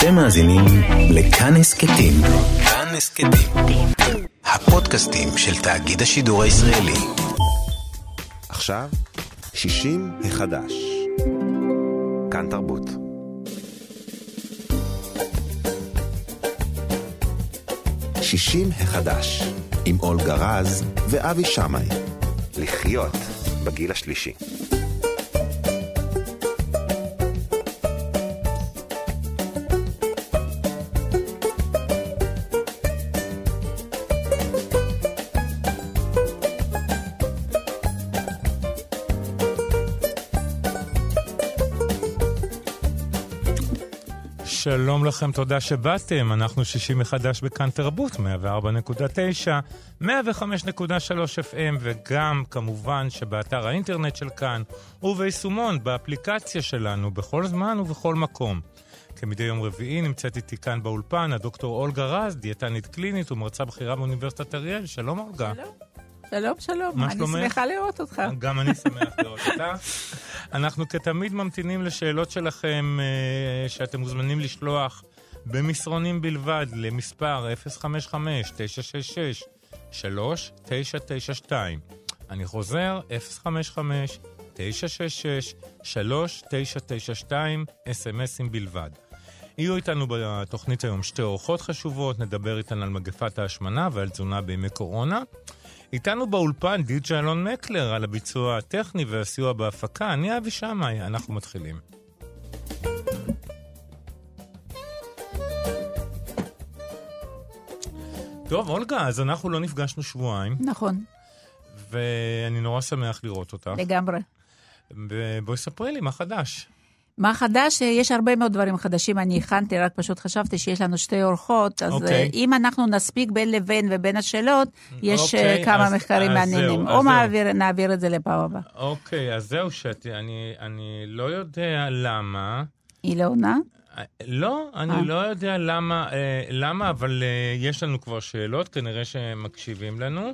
אתם מאזינים לכאן הסכתים. כאן הסכתים. הפודקאסטים של תאגיד השידור הישראלי. עכשיו, 60 החדש. כאן תרבות. שישים החדש, עם אולגה רז ואבי שמאי. לחיות בגיל השלישי. שלום לכם, תודה שבאתם. אנחנו שישי מחדש בכאן תרבות, 104.9, 105.3 FM, וגם, כמובן, שבאתר האינטרנט של כאן, וביישומון, באפליקציה שלנו, בכל זמן ובכל מקום. כמדי יום רביעי נמצאת איתי כאן באולפן הדוקטור אולגה רז, דיאטנית קלינית ומרצה בכירה באוניברסיטת אריאל. שלום, אולגה. שלום. שלום, שלום. מה אני שלומך? שמחה לראות אותך. גם אני שמח לראות אותך. אנחנו כתמיד ממתינים לשאלות שלכם אה, שאתם מוזמנים לשלוח במסרונים בלבד למספר 055-966-3992. אני חוזר, 055-966-3992, אס.אם.אסים בלבד. יהיו איתנו בתוכנית היום שתי אורחות חשובות, נדבר איתן על מגפת ההשמנה ועל תזונה בימי קורונה. איתנו באולפן די.ג'י אלון מקלר על הביצוע הטכני והסיוע בהפקה. אני אבי שמאי, אנחנו מתחילים. טוב, אולגה, אז אנחנו לא נפגשנו שבועיים, נכון, ואני נורא שמח לראות אותך. לגמרי. ובואי ספרי לי מה חדש. מה חדש? יש הרבה מאוד דברים חדשים, אני הכנתי, רק פשוט חשבתי שיש לנו שתי אורחות, אז אוקיי. אה, אם אנחנו נספיק בין לבין ובין השאלות, יש אה, אוקיי, כמה אז- מחקרים אז מעניינים. זהו, או. מעביר- נעביר את זה לפעם הבאה. אוקיי, אז זהו שתי, אני, אני לא יודע למה. היא לא עונה? אה, לא, אני אה. לא יודע למה, אה, למה, אבל אה, יש לנו כבר שאלות, כנראה שהם מקשיבים לנו.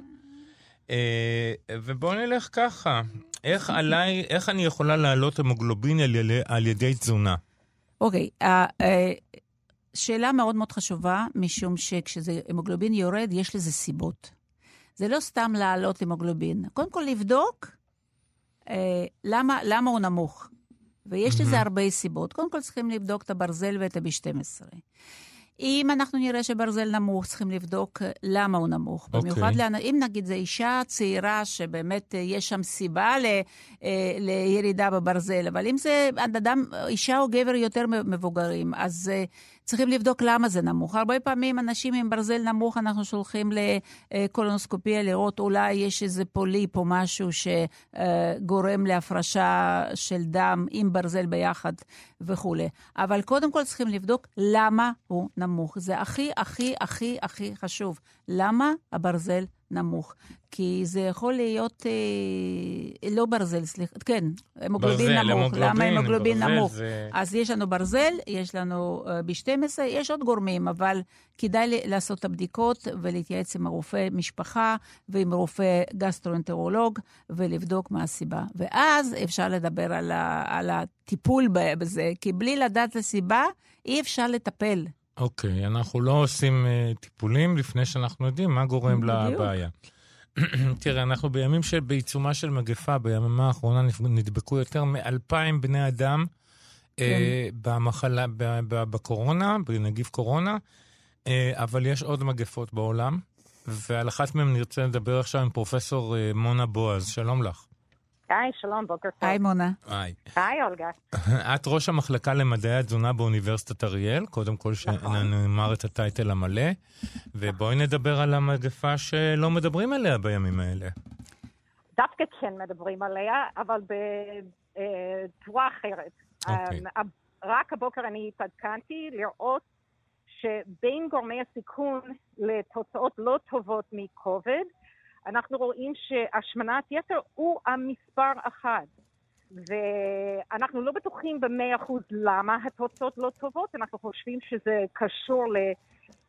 אה, ובואו נלך ככה, איך עליי, איך אני יכולה להעלות המוגלובין על, על ידי תזונה? אוקיי, אה, אה, שאלה מאוד מאוד חשובה, משום שכשזה המוגלובין יורד, יש לזה סיבות. זה לא סתם להעלות המוגלובין. קודם כל לבדוק אה, למה, למה הוא נמוך. ויש לזה הרבה סיבות. קודם כל צריכים לבדוק את הברזל ואת ה-B12. אם אנחנו נראה שברזל נמוך, צריכים לבדוק אה, למה הוא נמוך. אוקיי. במיוחד אם נגיד זו אישה צעירה שבאמת אה, יש שם סיבה ל, אה, לירידה בברזל, אבל אם זה אדם, אישה או גבר יותר מבוגרים, אז צריכים לבדוק למה זה נמוך. הרבה פעמים אנשים עם ברזל נמוך, אנחנו שולחים לקולונוסקופיה לראות אולי יש איזה פוליפ או משהו שגורם להפרשה של דם עם ברזל ביחד וכולי. אבל קודם כל צריכים לבדוק למה הוא נמוך. זה הכי, הכי, הכי, הכי חשוב. למה הברזל נמוך? כי זה יכול להיות, אה, לא ברזל, סליחה, כן, המוגלובין ברזל, נמוך. למה המוגלובין, המוגלובין ברזל נמוך? זה- אז יש לנו ברזל, יש לנו uh, B12, יש עוד גורמים, אבל כדאי לעשות את הבדיקות ולהתייעץ עם הרופא משפחה ועם רופא גסטרואנטרולוג ולבדוק מה הסיבה. ואז אפשר לדבר על, ה- על הטיפול בזה, כי בלי לדעת את הסיבה, אי אפשר לטפל. אוקיי, אנחנו לא עושים אה, טיפולים לפני שאנחנו יודעים מה גורם בדיוק. לבעיה. תראה, אנחנו בימים של, בעיצומה של מגפה, ביממה האחרונה נדבקו יותר מאלפיים בני אדם אה, במחלה, ב- ב- בקורונה, בנגיף קורונה, אה, אבל יש עוד מגפות בעולם, ועל אחת מהן נרצה לדבר עכשיו עם פרופסור אה, מונה בועז. שלום לך. היי, שלום, בוקר טוב. היי, מונה. היי. היי, אולגה. את ראש המחלקה למדעי התזונה באוניברסיטת אריאל, קודם כל שנאמר את הטייטל המלא, ובואי נדבר על המגפה שלא מדברים עליה בימים האלה. דווקא כן מדברים עליה, אבל בצורה אחרת. אוקיי. אה, רק הבוקר אני התעדכנתי לראות שבין גורמי הסיכון לתוצאות לא טובות מקוביד, אנחנו רואים שהשמנת יתר הוא המספר אחד. ואנחנו לא בטוחים במאה אחוז למה התוצאות לא טובות, אנחנו חושבים שזה קשור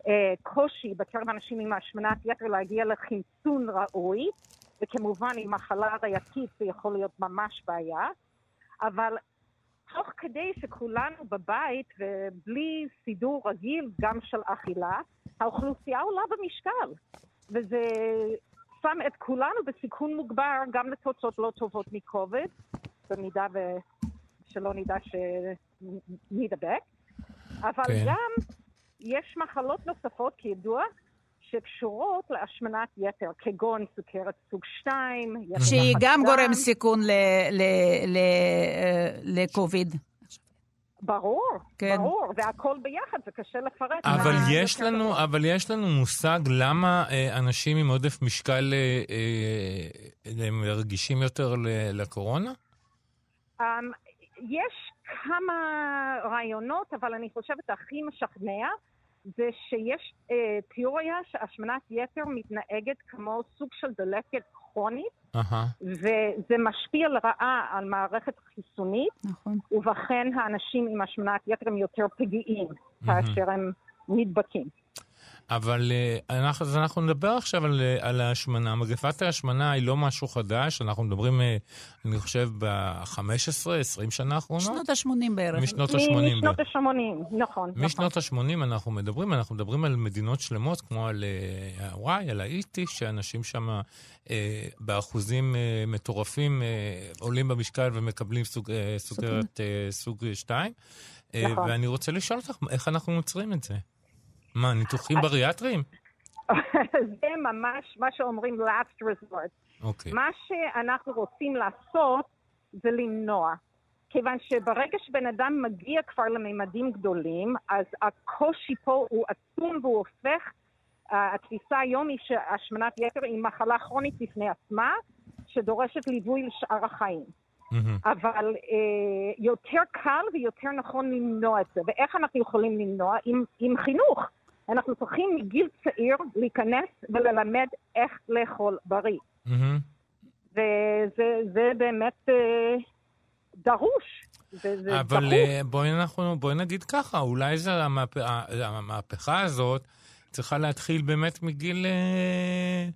לקושי בקרב אנשים עם השמנת יתר להגיע לחמצון ראוי, וכמובן עם מחלה ריאתית זה יכול להיות ממש בעיה, אבל תוך כדי שכולנו בבית ובלי סידור רגיל גם של אכילה, האוכלוסייה עולה במשקל. וזה שם את כולנו בסיכון מוגבר גם לתוצאות לא טובות מכובד, במידה ושלא נדע שנדבק. אבל כן. גם יש מחלות נוספות, כידוע, שקשורות להשמנת יתר, כגון סוכרת סוג 2, יתר שהיא גם דם. גורם סיכון ל- ל- ל- אה, לקוביד. ברור, כן. ברור, והכל ביחד, זה קשה לפרט. אבל מה יש לנו. אבל יש לנו מושג למה אה, אנשים עם עודף משקל אה, אה, הם רגישים יותר ל- לקורונה? Um, יש כמה רעיונות, אבל אני חושבת הכי משכנע זה שיש uh, תיאוריה שהשמנת יתר מתנהגת כמו סוג של דלקת כרונית, אהה. וזה משפיע לרעה על מערכת חיסונית, נכון. ובכן האנשים עם השמנת יתר הם יותר פגיעים כאשר הם נדבקים. אבל אה, אנחנו, אז אנחנו נדבר עכשיו על, אה, על ההשמנה. מגפת ההשמנה היא לא משהו חדש, אנחנו מדברים, אה, אני חושב, ב-15, 20 שנה האחרונות? שנות ה-80 בערך. משנות ה-80. משנות ה-80, נכון. נכון. משנות ה-80 אנחנו מדברים, אנחנו מדברים על מדינות שלמות כמו על הוואי, על האיטי, שאנשים שם אה, באחוזים אה, מטורפים אה, עולים במשקל ומקבלים סוג, אה, סוכרת אה, סוג 2. אה, נכון. ואני רוצה לשאול אותך, איך אנחנו נוצרים את זה? מה, ניתוחים בריאטריים? זה ממש מה שאומרים last resort. אוקיי. מה שאנחנו רוצים לעשות זה למנוע. כיוון שברגע שבן אדם מגיע כבר לממדים גדולים, אז הקושי פה הוא עצום והוא הופך, uh, התפיסה היום היא שהשמנת יתר היא מחלה כרונית בפני עצמה, שדורשת ליווי לשאר החיים. מהמם. אבל אה, יותר קל ויותר נכון למנוע את זה. ואיך אנחנו יכולים למנוע? עם, עם חינוך. מגיל צעיר להיכנס וללמד איך לאכול בריא. מהמם. וזה זה באמת אה, דרוש. זה, זה אבל. אה, בואי, אנחנו, בואי נגיד ככה, אולי זה המהפ... המהפכה הזאת צריכה להתחיל באמת מגיל... אה,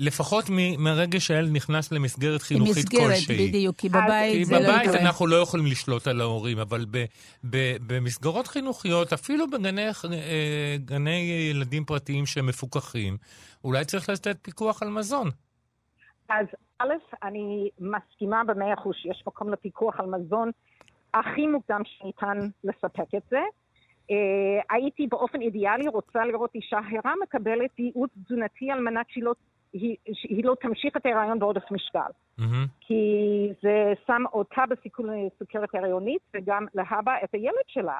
לפחות מ- מרגע שהילד נכנס למסגרת חינוכית מסגרת, כלשהי. בדיוק, כי בבית כי זה לא בבית יקרה. אנחנו לא יכולים לשלוט על ההורים, אבל ב, ב, במסגרות חינוכיות, אפילו בגני אה, גני ילדים פרטיים שמפוקחים, אולי צריך לתת פיקוח על מזון. אז א', אני מסכימה במאה אחוז שיש מקום לפיקוח על מזון הכי מוקדם שניתן לספק את זה. Uh, הייתי באופן אידיאלי רוצה לראות אישה הרה מקבלת ייעוץ תזונתי על מנת שהיא לא, היא, שהיא לא תמשיך את ההיריון בעודף משקל. מהמם. כי זה שם אותה בסיכון לסוכרת הריונית וגם להבא את הילד שלה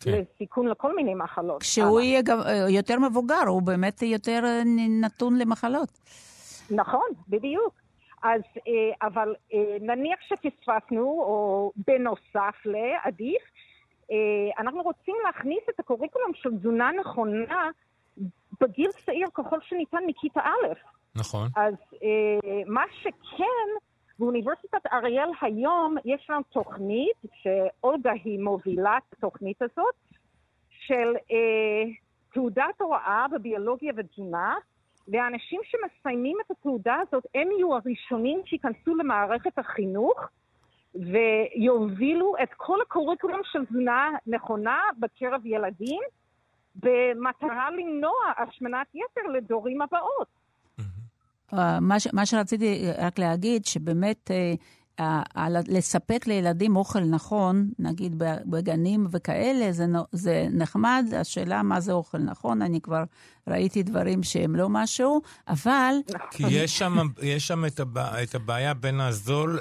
כן. לסיכון לכל מיני מחלות. כשהוא יהיה גם אה, יותר מבוגר, הוא באמת יותר אה, נתון למחלות. נכון, בדיוק. אז, אה, אבל נניח שפספסנו, או בנוסף לעדיף, אנחנו רוצים להכניס את הקוריקולום של תזונה נכונה בגיל צעיר ככל שניתן מכיתה א'. נכון. אז אה, מה שכן, באוניברסיטת אריאל היום יש לנו תוכנית, שאולגה היא מובילה את התוכנית הזאת, של אה, תעודת הוראה בביולוגיה ותזונה, והאנשים שמסיימים את התעודה הזאת, הם יהיו הראשונים שייכנסו למערכת החינוך ויובילו את כל הקוריקולום של תזונה נכונה בקרב ילדים, במטרה למנוע השמנת יתר לדורים הבאות. מה, ש, מה שרציתי רק להגיד, שבאמת אה, לספק לילדים אוכל נכון, נגיד בגנים וכאלה, זה, זה נחמד, השאלה מה זה אוכל נכון, אני כבר ראיתי דברים שהם לא משהו, אבל כי יש שם, יש שם את, הבע, את הבעיה בין הזול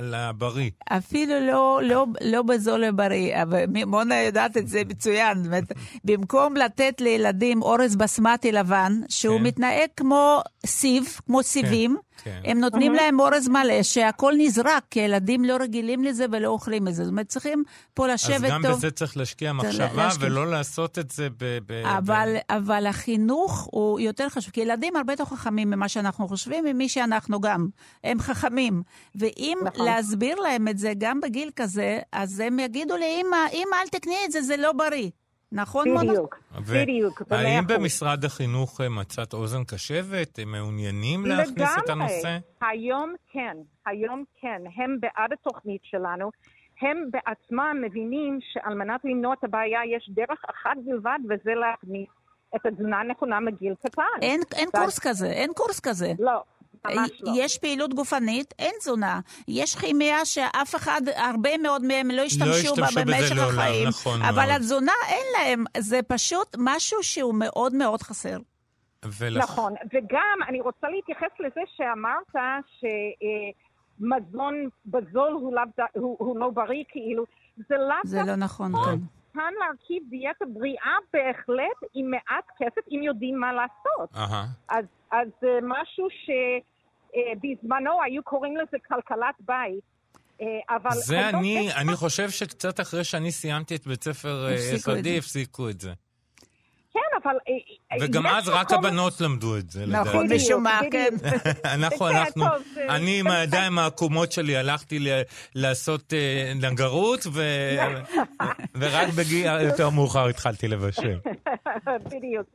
לבריא. אפילו לא, לא, לא בזול ובריא, אבל מונה יודעת את זה מצוין. אומרת, במקום לתת לילדים אורז בסמטי לבן, שהוא כן. מתנהג כמו סיב, כמו סיבים, כן. הם נותנים להם אורז מלא, שהכל נזרק, כי ילדים לא רגילים לזה ולא אוכלים את זה. זאת אומרת, צריכים פה אז לשבת גם טוב. בזה צריך להשקיע מחשבה להשקיע. ולא לעשות את זה ב... ב אבל, ב... אבל החינוך הוא יותר חשוב, כי ילדים הרבה יותר חכמים ממה שאנחנו חושבים, ממי שאנחנו גם. הם חכמים. ואם נכון. להסביר להם את זה גם בגיל כזה, אז הם יגידו לאמא, אמא, אל תקני את זה, זה לא בריא. נכון, מונה? בדיוק, ו- בדיוק, האם. במשרד החינוך אה, מצאת אוזן קשבת? הם מעוניינים להכניס את הנושא? היום כן, היום כן. הם בעד התוכנית שלנו. הם בעצמם מבינים שעל מנת למנוע את הבעיה יש דרך אחת בלבד, וזה להכניס את התזונה הנכונה מגיל קטן. אין, אין קורס כזה, אין קורס כזה. לא. לא. יש פעילות גופנית, אין תזונה. יש כימיה שאף אחד, הרבה מאוד מהם לא השתמשו השתמשו בה בזה במשך לעולם, החיים. נכון אבל מאוד. התזונה אין להם, זה פשוט משהו שהוא מאוד מאוד חסר. ולכ... נכון, וגם אני רוצה להתייחס לזה שאמרת שמזון בזול הוא, לאו ד- הוא, הוא לא בריא, כאילו, זה לאו זה לא נכון. כן. ניתן להרכיב דיאטה בריאה בהחלט עם מעט כסף, אם יודעים מה לעשות. אהה. אז, אז זה משהו שבזמנו היו קוראים לזה כלכלת בית, אה, אבל... זה אני, יש אני חושב שקצת אחרי שאני סיימתי את בית ספר אה, יסודי. הפסיקו את זה. כן, אבל... אה, אה, וגם אז רק מקום- הבנות למדו את זה, נכון, לדעתי. בדיוק, משום מה, כן. אנחנו, כן, אנחנו, זה- אני עם הידיים העקומות שלי הלכתי ל- לעשות אה, נגרות, ו- ורק בגיל יותר מאוחר התחלתי לבשל. בדיוק.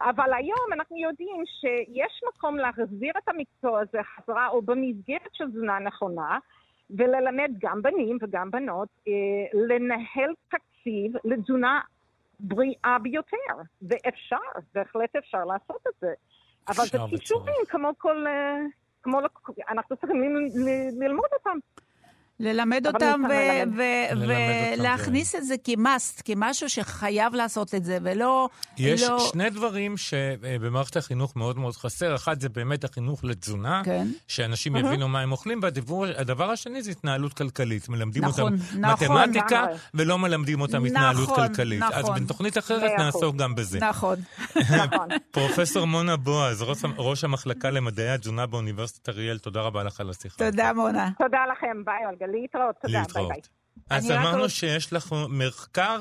אבל היום אנחנו יודעים שיש מקום להחזיר את המקצוע הזה חזרה, או במסגרת של תזונה נכונה, וללמד גם בנים וגם בנות אה, לנהל תקציב לתזונה בריאה ביותר. ואפשר, בהחלט אפשר לעשות את זה. אבל זה כישורים. כמו כל... אה, כמו, אנחנו צריכים ללמוד אותם. ללמד אותם ולהכניס את זה כמאסט, כמשהו שחייב לעשות את זה, ולא... יש לא... שני דברים שבמערכת החינוך מאוד מאוד חסר. אחד זה באמת החינוך לתזונה, כן. שאנשים יבינו מה הם אוכלים, והדבר השני זה התנהלות כלכלית. מלמדים נכון, אותם נכון. מתמטיקה. ולא מלמדים אותם התנהלות נכון, כלכלית. אז נכון. בתוכנית אחרת נעסוק. גם בזה. נכון. נכון. פרופסור מונה בועז, ראש, ראש המחלקה למדעי התזונה באוניברסיטת אריאל, תודה רבה לך על השיחה. תודה, מונה. תודה לכם, ביי. להתראות. תודה, ביי להתראות. ביי. אז אני רק אמרנו רוצה- שיש לך מחקר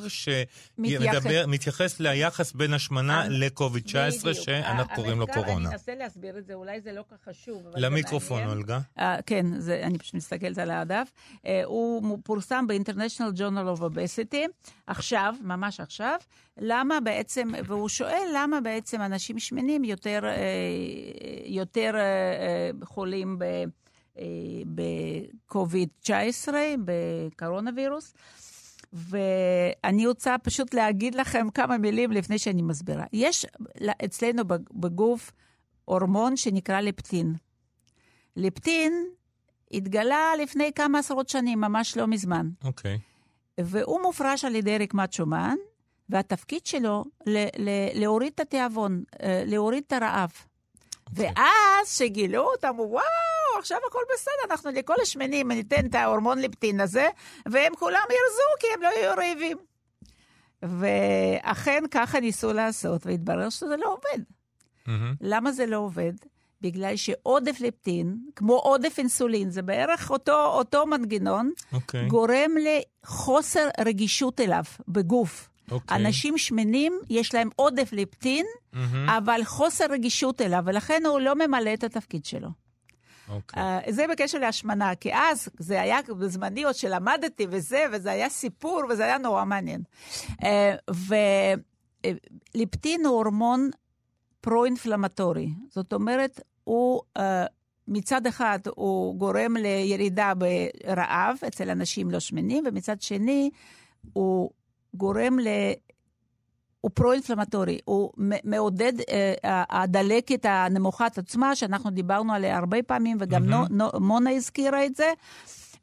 מתייחס- שמתייחס ליחס בין השמנה אה, לקוביד-19, בדיוק. שאנחנו קוראים לו קורונה. אני אנסה להסביר את זה, אולי זה לא כך חשוב. למיקרופון. אולגה. אה, כן, זה, אני פשוט מסתכלת על הדף. אה, הוא פורסם ב-International Journal of Obesity, עכשיו, ממש עכשיו, למה בעצם, והוא שואל למה בעצם אנשים שמנים יותר, uh, יותר uh, חולים ב... אה, ב-COVID-19, בקורונה וירוס. ואני רוצה פשוט להגיד לכם כמה מילים לפני שאני מסבירה. יש אצלנו בגוף הורמון שנקרא לפטין. לפטין התגלה לפני כמה עשרות שנים, ממש לא מזמן. אוקיי. והוא מופרש על ידי רקמת שומן, והתפקיד שלו ל- ל- להוריד את התיאבון, אה, להוריד את הרעב. אוקיי. ואז שגילו אותם, וואו, עכשיו הכל בסדר, אנחנו לכל השמנים ניתן את ההורמון לפטין הזה, והם כולם ירזו כי הם לא יהיו רעבים. ואכן ככה ניסו לעשות, והתברר שזה לא עובד. מהמם. למה זה לא עובד? בגלל שעודף לפטין, כמו עודף אינסולין, זה בערך אותו, אותו מנגנון, אוקיי. גורם לחוסר רגישות אליו בגוף. אוקיי. אנשים שמנים, יש להם עודף לפטין, מהמם. אבל חוסר רגישות אליו, ולכן הוא לא ממלא את התפקיד שלו. אוקיי. Uh, זה בקשר להשמנה, כי אז זה היה בזמני עוד שלמדתי וזה, וזה היה סיפור, וזה היה נורא מעניין. Uh, וליפטין הוא הורמון פרו-אינפלמטורי. זאת אומרת, הוא... מצד אחד הוא גורם לירידה ברעב אצל אנשים לא שמנים, ומצד שני הוא גורם ל... הוא פרו-אינפלמטורי, הוא מעודד אה, הדלקת הנמוכת עצמה, שאנחנו דיברנו עליה הרבה פעמים, וגם נו, נו, מונה הזכירה את זה,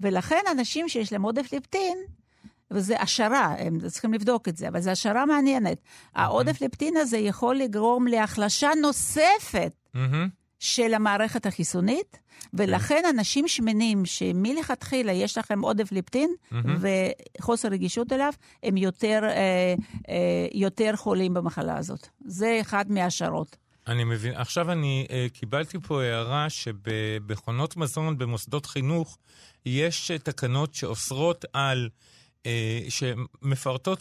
ולכן אנשים שיש להם עודף לפטין, וזה השערה, הם צריכים לבדוק את זה, אבל זו השערה מעניינת. העודף לפטין הזה יכול לגרום להחלשה נוספת מהמם. של המערכת החיסונית, ולכן אנשים שמנים שמלכתחילה יש לכם עודף ליפטין וחוסר רגישות אליו, הם יותר, אה, אה, יותר חולים במחלה הזאת. זה אחד מהשערות. אני מבין. עכשיו אני uh, קיבלתי פה הערה שבמכונות מזון במוסדות חינוך יש תקנות שאוסרות על, uh, שמפרטות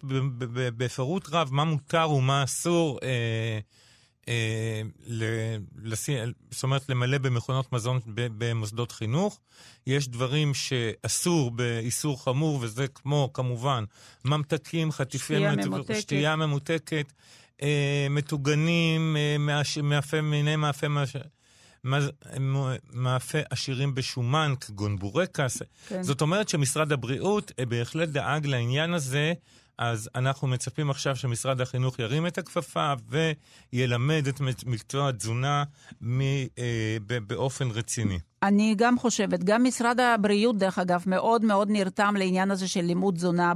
בפירוט רב מה מותר ומה אסור. אה, זאת אומרת, למלא במכונות מזון במוסדות חינוך. יש דברים שאסור באיסור חמור, וזה כמו, כמובן, ממתקים, חטיפי שתייה ממותקת. שתייה ממותקת, אה, מטוגנים, אה, מאפה, מיני מאפה. מאפה עשירים בשומן, כגון בורקס. כן. זאת אומרת שמשרד הבריאות אה, בהחלט דאג לעניין הזה. אז אנחנו מצפים עכשיו שמשרד החינוך ירים את הכפפה וילמד את מקצוע התזונה מ, אה, באופן רציני. אני גם חושבת, גם משרד הבריאות, דרך אגב, מאוד מאוד נרתם לעניין הזה של לימוד תזונה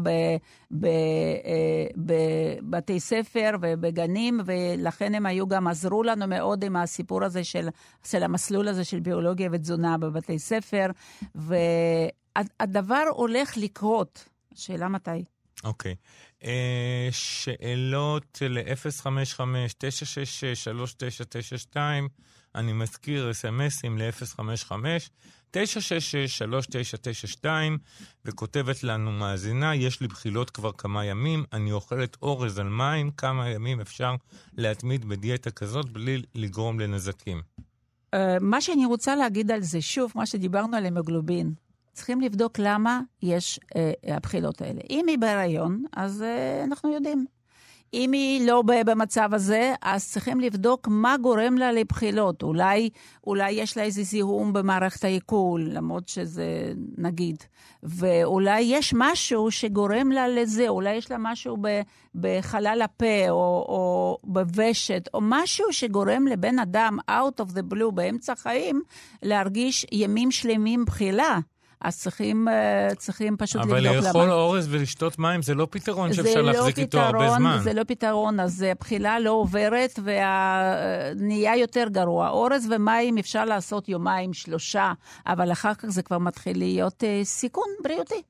בבתי אה, ספר ובגנים, ולכן הם היו גם עזרו לנו מאוד עם הסיפור הזה של, של המסלול הזה של ביולוגיה ותזונה בבתי ספר, והדבר הולך לקרות. שאלה מתי. אוקיי. Okay. אה, uh, שאלות ל-055-966-3992, אני מזכיר אס.אם.אסים ל-055-966-3992, וכותבת לנו מאזינה, יש לי בחילות כבר כמה ימים, אני אוכלת אורז על מים, כמה ימים אפשר להתמיד בדיאטה כזאת בלי לגרום לנזקים. Uh, מה שאני רוצה להגיד על זה, שוב, מה שדיברנו על המוגלובין. צריכים לבדוק למה יש אה, הבחילות האלה. אם היא בהיריון, אז אה, אנחנו יודעים. אם היא לא במצב הזה, אז צריכים לבדוק מה גורם לה לבחילות. אולי, אולי יש לה איזה זיהום במערכת העיכול, למרות שזה נגיד. ואולי יש משהו שגורם לה לזה, אולי יש לה משהו ב, בחלל הפה או, או בוושת, או משהו שגורם לבן אדם, out of the blue, באמצע החיים, להרגיש ימים שלמים בחילה. אז צריכים, אה, צריכים פשוט לבדוק למה. אבל לאכול אורז ולשתות מים זה לא פתרון שאפשר לא להחזיק איתו הרבה זמן. זה לא פתרון, אז הבחילה לא עוברת ונהיה יותר גרוע. אורז ומים אפשר לעשות יומיים, שלושה, אבל אחר כך זה כבר מתחיל להיות אה, סיכון בריאותי.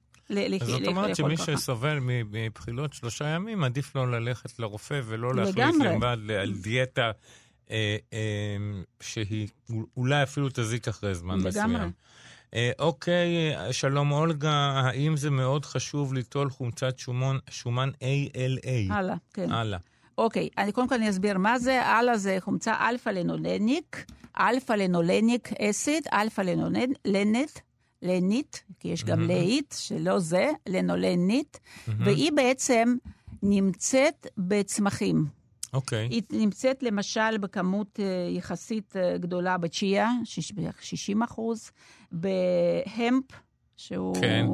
אז זאת אומרת שמי שסובל מבחילות שלושה ימים, עדיף לו ללכת לרופא ולא להחליט לבד על דיאטה אה, שהיא אולי אפילו תזיק אחרי זמן מסוים. אה, אוקיי, שלום אולגה, האם זה מאוד חשוב ליטול חומצת שומן, שומן ALA? ALA, כן. ALA. אוקיי, אני קודם כל אני אסביר מה זה. ALA זה חומצה alpha-linolenic, alpha-linolenic acid, אלפא-לינולנית, לנית, כי יש גם לאית, שלא זה, לנולנית, והיא בעצם נמצאת בצמחים. אוקיי. Okay. היא נמצאת למשל בכמות אה, יחסית אה, גדולה בצ'יה, 60 אחוז, בהמפ, שהוא כן.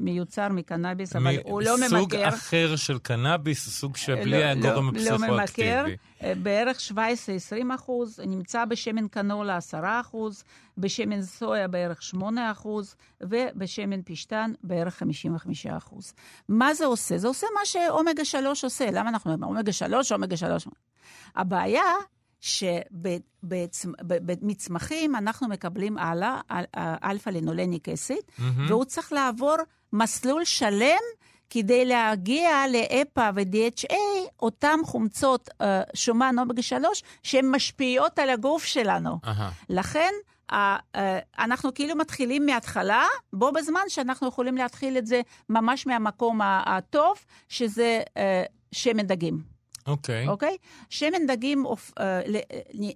מיוצר מקנאביס, אבל הוא לא ממכר. סוג אחר של קנאביס, סוג שבלי לא, הגורם לא, הפסיכואקטיבי. לא ממכר, אה, בערך 17-20 אחוז, נמצא בשמן קנולה 10 אחוז, בשמן סויה בערך 8 אחוז, ובשמן פשטן בערך 55 אחוז. מה זה עושה? זה עושה מה שאומגה 3 עושה. למה אנחנו אומרים אומגה 3, אומגה 3? הבעיה שמצמחים אנחנו מקבלים ALA alpha-linolenic acid, mm-hmm. והוא צריך לעבור מסלול שלם כדי להגיע ל-EPA ו-DHA, אותן חומצות uh, שומן אומגה 3, שהן משפיעות על הגוף שלנו. לכן, uh, uh, אנחנו כאילו מתחילים מההתחלה, בו בזמן שאנחנו יכולים להתחיל את זה ממש מהמקום הטוב, שזה uh, שמן דגים. אוקיי. Okay. אוקיי? Okay? שמן דגים uh,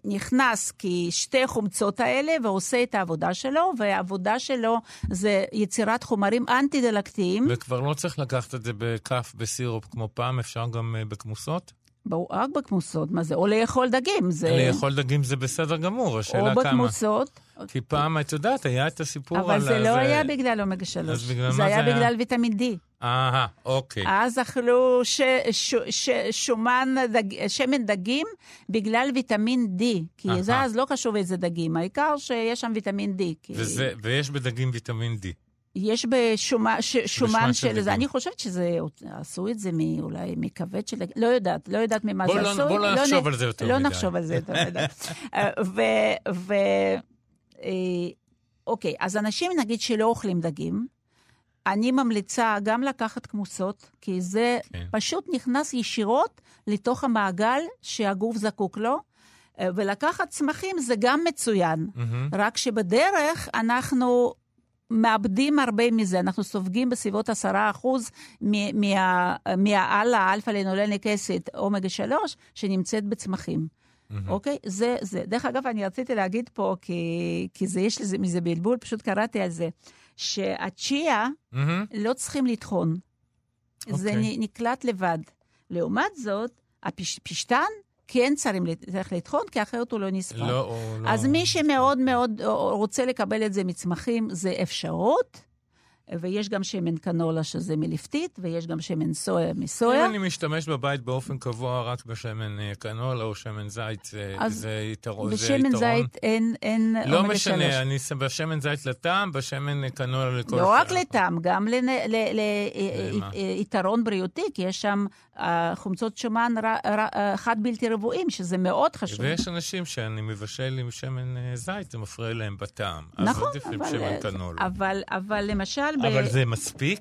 נכנס כשתי חומצות האלה ועושה את העבודה שלו, והעבודה שלו זה יצירת חומרים אנטי-דלקתיים. וכבר לא צריך לקחת את זה בכף בסירופ כמו פעם, אפשר גם uh, בכמוסות? ברור, רק בכמוסות, מה זה? או לאכול דגים. זה... לאכול דגים זה בסדר גמור, השאלה כמה. או בכמוסות. כי פעם, את יודעת, היה את הסיפור אבל על... אבל זה לא היה בגלל אומגה 3. אז בגלל מה זה היה? זה היה בגלל ויטמין D. אהה, אוקיי. אז אכלו ש, ש, ש, שומן, דג, שמן דגים בגלל ויטמין D. כי Aha. זה אז לא קשור איזה דגים, העיקר שיש שם ויטמין D. כי... וזה, ויש בדגים ויטמין D. יש בשומן שומן של זה, אני חושבת שזה, עשו את זה אולי מכבד של, לא יודעת, לא יודעת ממה זה לא, עשו. בוא לא נחשוב על זה יותר מדי. לא נחשוב על זה יותר מדי. ו... אה, אוקיי, אז אנשים נגיד שלא אוכלים דגים, אני ממליצה גם לקחת כמוסות, כי זה כן. פשוט נכנס ישירות לתוך המעגל שהגוף זקוק לו, אה, ולקחת צמחים זה גם מצוין, mm-hmm. רק שבדרך אנחנו מאבדים הרבה מזה, אנחנו סופגים בסביבות 10% מהאללה, האלפא-לנולניק אסיד, אומגה 3, שנמצאת בצמחים. Mm-hmm. אוקיי? זה, זה. דרך אגב, אני רציתי להגיד פה, כי, כי זה, יש לזה מזה בלבול, פשוט קראתי על זה, שהצ'יה mm-hmm. לא צריכים לטחון. Okay. זה אוקיי. נקלט לבד. לעומת זאת, הפשטן כן צריך, לטחון, כי אחרת הוא לא נספר. לא, או לא. אז מי שמאוד מאוד רוצה לקבל את זה מצמחים, זה אפשרות. ויש גם שמן קנולה שזה מלפתית, ויש גם שמן סויה מסויה. אם אני משתמש בבית באופן קבוע רק בשמן אה, קנולה או שמן זית, זה, זה יתרון. בשמן זית אין, אין לא משנה, אני בשמן זית לטעם, בשמן קנולה לכל... לא רק לטעם, גם ליתרון בריאותי, כי יש שם אה, חומצות שומן אה, חד בלתי רבועים, שזה מאוד חשוב. ויש אנשים שאני מבשל עם שמן זית, זה מפריע להם בטעם. נכון, אז עדיף עם שמן קנולה. אבל, אבל למשל... אבל ב... זה מספיק?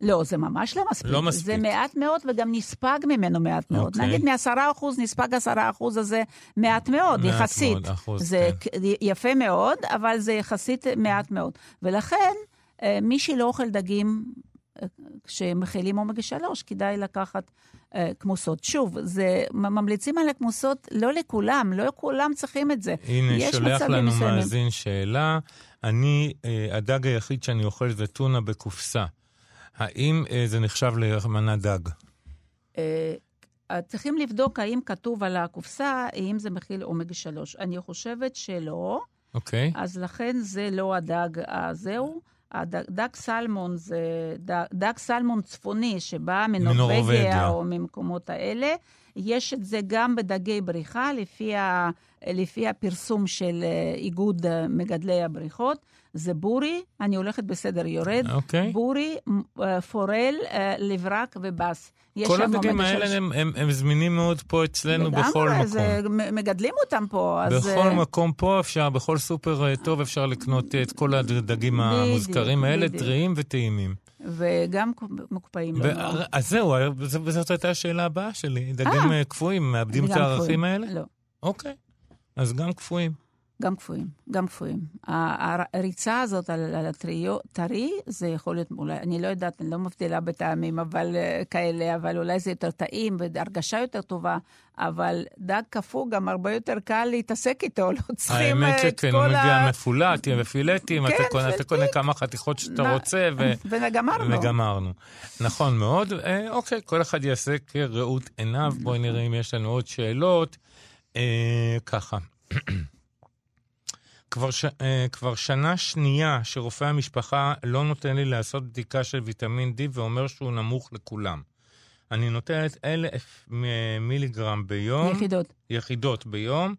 לא, זה ממש לא מספיק. לא מספיק. זה מעט מאוד וגם נספג ממנו מעט מאוד. Okay. אוקיי. נגיד מעשרה אחוז, נספג עשרה אחוז הזה מעט מאוד, מעט יחסית. מאוד, אחוז, זה כן. יפה מאוד, אבל זה יחסית מעט מאוד. ולכן, אה, מי שלא אוכל דגים אה, שמכילים אומגה 3, כדאי לקחת אה, כמוסות. שוב, זה, ממליצים על הכמוסות לא לכולם, לא כולם צריכים את זה. הנה, שולח לנו מסוימים. מאזין שאלה. אני, הדג היחיד שאני אוכל זה טונה בקופסה. האם אה, זה נחשב למנה דג? אה, צריכים לבדוק האם כתוב על הקופסה, אם זה מכיל אומגה 3. אני חושבת שלא. אוקיי. אז לכן זה לא הדג הזהו. הדג, דג סלמון זה דג, דג סלמון צפוני שבא מנורבגיה או ממקומות האלה. יש את זה גם בדגי בריחה, לפי, ה, לפי הפרסום של אה, איגוד מגדלי הבריכות. זה בורי, אני הולכת בסדר יורד, okay. אוקיי. בורי, אה, פורל, אה, לברק ובס. כל הדגים האלה הם, הם, הם זמינים מאוד פה אצלנו בכל מקום. זה, מגדלים אותם פה. אז... בכל מקום פה אפשר, בכל סופר טוב אפשר לקנות את כל הדגים המוזכרים האלה, טריים וטעימים. וגם מקופאים. ו- אז זהו, זאת הייתה השאלה הבאה שלי. דגים קפואים, מאבדים את הערכים האלה? לא. אוקיי, אז גם קפואים. גם קפואים, גם קפואים. הריצה הזאת על, על הטרי, זה יכול להיות, אולי, אני לא יודעת, אני לא מבדילה בטעמים אבל uh, כאלה, אבל אולי זה יותר טעים והרגשה יותר טובה, אבל דג קפוא גם הרבה יותר קל להתעסק איתו, לא צריכים האמת אה, את שכן, כל הוא מגיע מפולט, בפילטים, כן, אתה, קונה, אתה קונה כמה חתיכות שאתה נ... רוצה, ו... וגמרנו. וגמרנו. נכון מאוד. אה, אוקיי, כל אחד יעשה כראות עיניו. בואי נראה אם יש לנו עוד שאלות. אה, ככה. כבר, ש... אה, כבר שנה שנייה שרופא המשפחה לא נותן לי לעשות בדיקה של ויטמין D ואומר שהוא נמוך לכולם. אני נותנת אלף מיליגרם ביום. יחידות. יחידות ביום,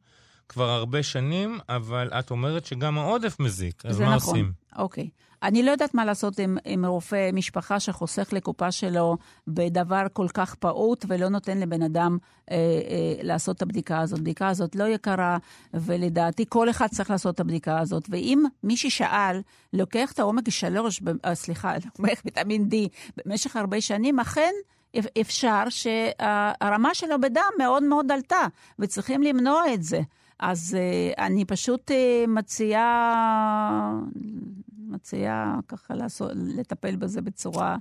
כבר הרבה שנים, אבל את אומרת שגם העודף מזיק, אז מה נכון. עושים? אוקיי. אני לא יודעת מה לעשות עם, עם רופא משפחה שחוסך לקופה שלו בדבר כל כך פעוט ולא נותן לבן אדם אה, אה, לעשות את הבדיקה הזאת. הבדיקה הזאת לא יקרה, ולדעתי כל אחד צריך לעשות את הבדיקה הזאת. ואם מי ששאל, לוקח את העומק שלוש, אה, סליחה, לוקח ויטמין D במשך הרבה שנים, אכן... אפשר שהרמה שלו בדם מאוד מאוד עלתה, וצריכים למנוע את זה. אז uh, אני פשוט uh, מציעה, מציעה ככה לעשות, לטפל בזה בצורה...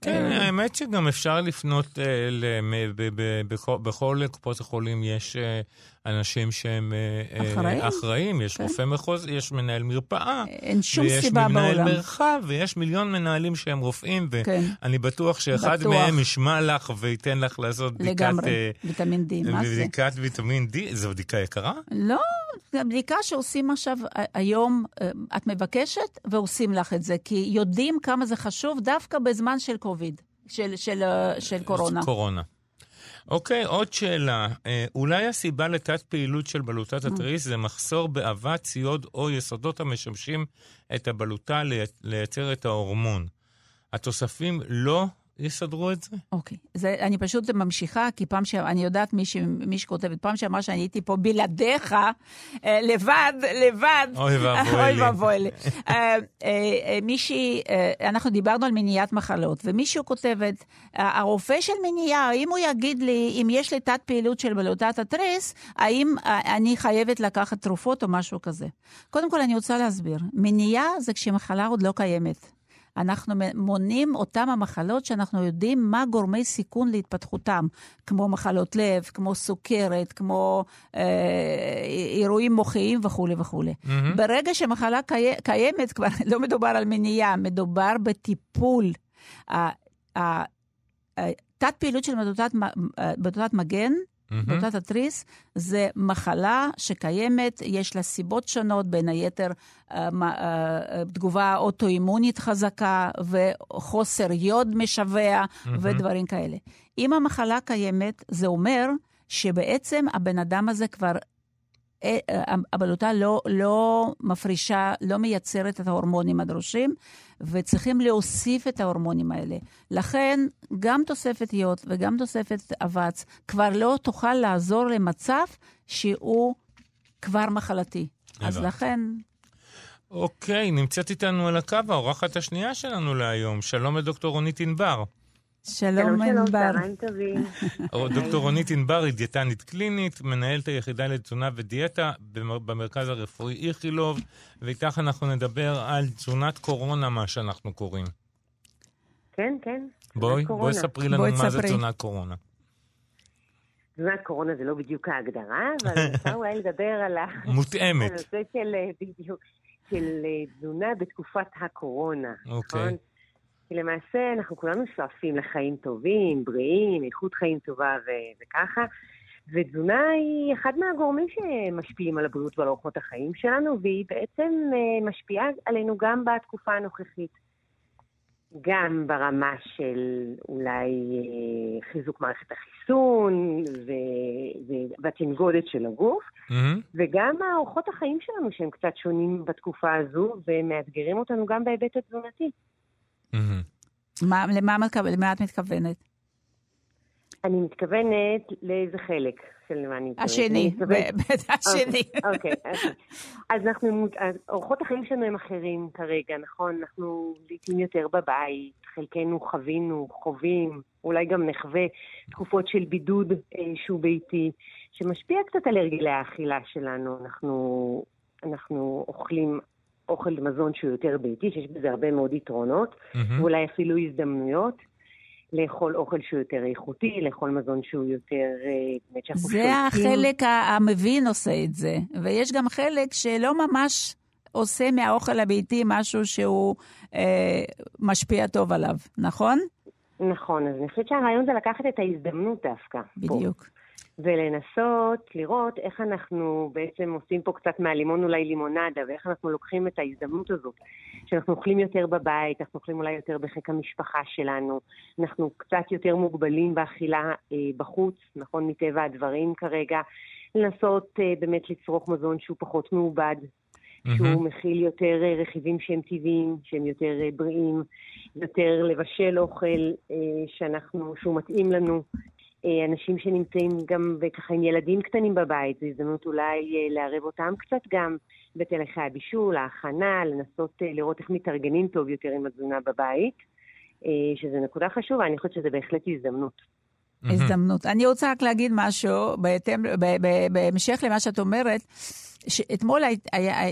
כן, uh, האמת שגם אפשר לפנות uh, בכל קופות החולים יש אנשים שהם אחראים, אחראים. יש כן. רופא מחוז, יש מנהל מרפאה. אין שום סיבה בעולם. ויש מנהל מרחב, ויש מיליון מנהלים שהם רופאים, כן. ואני בטוח שאחד בטוח. מהם ישמע לך וייתן לך לעשות בדיקת... לגמרי, ויטמין D, מה זה? בדיקת ויטמין D, זו בדיקה יקרה? לא, זו בדיקה שעושים עכשיו, היום את מבקשת ועושים לך את זה, כי יודעים כמה זה חשוב דווקא בזמן של קוביד, של, של, של קורונה. קורונה. אוקיי, עוד שאלה. אה, אולי הסיבה לתת פעילות של בלוטת התריס זה מחסור באבק, ציוד או יסודות המשמשים את הבלוטה לייצר את ההורמון. התוספים לא יסדרו את זה? אוקיי. Okay. זה, אני פשוט ממשיכה, כי פעם ש... אני יודעת מי, ש... מי שכותבת, פעם שאמרה שאני הייתי פה בלעדיך, אה, לבד, לבד. אוי ואבוי לי. אוי ואבוי לי. אה, אה, מישהי, אנחנו דיברנו על מניעת מחלות, ומישהו כותבת, הרופא של מניעה, האם הוא יגיד לי, אם יש לי תת פעילות של בלוטת התריס, האם אני חייבת לקחת תרופות או משהו כזה? קודם כל, אני רוצה להסביר. מניעה זה כשמחלה עוד לא קיימת. אנחנו מונים אותם המחלות שאנחנו יודעים מה גורמי סיכון להתפתחותם, כמו מחלות לב, כמו סוכרת, כמו אה, אירועים מוחיים וכולי וכולי. Mm-hmm. ברגע שמחלה קי, קיימת, כבר לא מדובר על מניעה, מדובר בטיפול. תת פעילות של מדותת, מדותת מגן, בלוטת התריס זה מחלה שקיימת, יש לה סיבות שונות, בין היתר אה, אה, תגובה אוטואימונית חזקה וחוסר יוד משווע ודברים כאלה. אם המחלה קיימת, זה אומר שבעצם הבן אדם הזה כבר הבלוטה לא, לא מפרישה, לא מייצרת את ההורמונים הדרושים, וצריכים להוסיף את ההורמונים האלה. לכן, גם תוספת יוד וגם תוספת אבץ כבר לא תוכל לעזור למצב שהוא כבר מחלתי. אז לכן... אוקיי, נמצאת איתנו על הקו האורחת השנייה שלנו להיום. שלום לדוקטור רונית ענבר. שלום, ענבר. דוקטור רונית ענבר היא דיאטנית קלינית, מנהלת היחידה לתזונה ודיאטה במרכז הרפואי איכילוב, ואיתך אנחנו נדבר על תזונת קורונה, מה שאנחנו קוראים. כן, כן. בואי, בואי ספרי לנו בואי מה זה תזונת קורונה. תזונת קורונה זה לא בדיוק ההגדרה, אבל אפשר אולי לדבר על ה... מותאמת. הנושא של, בדיוק, של תזונה בתקופת הקורונה. אוקיי. כי למעשה אנחנו כולנו שואפים לחיים טובים, בריאים, איכות חיים טובה ו- וככה. ותזונה היא אחד מהגורמים שמשפיעים על הבריאות ועל אורחות החיים שלנו, והיא בעצם אה, משפיעה עלינו גם בתקופה הנוכחית. גם ברמה של אולי אה, חיזוק מערכת החיסון והתנגודת של הגוף, mm-hmm. וגם האורחות החיים שלנו שהם קצת שונים בתקופה הזו, ומאתגרים אותנו גם בהיבט התזונתי. מה, למה, למה את מתכוונת? אני מתכוונת לאיזה חלק של מה אני מתכוונת. השני, השני. אוקיי, אוקיי. אז אנחנו, אורחות החיים שלנו הם אחרים כרגע, נכון? אנחנו לעיתים יותר בבית, חלקנו חווינו, חווים, אולי גם נחווה תקופות של בידוד אה, שהוא ביתי, שמשפיע קצת על הרגלי האכילה שלנו. אנחנו, אנחנו אוכלים אוכל מזון שהוא יותר ביתי, שיש בזה הרבה מאוד יתרונות, mm-hmm. ואולי אפילו הזדמנויות. לאכול אוכל שהוא יותר איכותי, לאכול מזון שהוא יותר... אה. זה החלק המבין עושה את זה, ויש גם חלק שלא ממש עושה מהאוכל הביתי משהו שהוא אה, משפיע טוב עליו, נכון? נכון, אז אני חושבת שהרעיון זה לקחת את ההזדמנות דווקא. בדיוק. פה. ולנסות לראות איך אנחנו בעצם עושים פה קצת מהלימון אולי לימונדה, ואיך אנחנו לוקחים את ההזדמנות הזאת, שאנחנו אוכלים יותר בבית, אנחנו אוכלים אולי יותר בחיק המשפחה שלנו, אנחנו קצת יותר מוגבלים באכילה אה, בחוץ, נכון, מטבע הדברים כרגע, לנסות אה, באמת לצרוך מזון שהוא פחות מעובד, שהוא. מכיל יותר אה, רכיבים שהם טבעיים, שהם יותר אה, בריאים, יותר לבשל אוכל אה, שאנחנו, שהוא מתאים לנו, אנשים שנמצאים גם ככה עם ילדים קטנים בבית, זו הזדמנות אולי אה, לערב אותם קצת גם בתהליכי הבישול, ההכנה, לנסות אה, לראות איך מתארגנים טוב יותר עם התזונה בבית, שזו נקודה חשובה, אני חושבת שזו בהחלט הזדמנות. הזדמנות. אני רוצה רק להגיד משהו, בהמשך למה שאת אומרת, שאתמול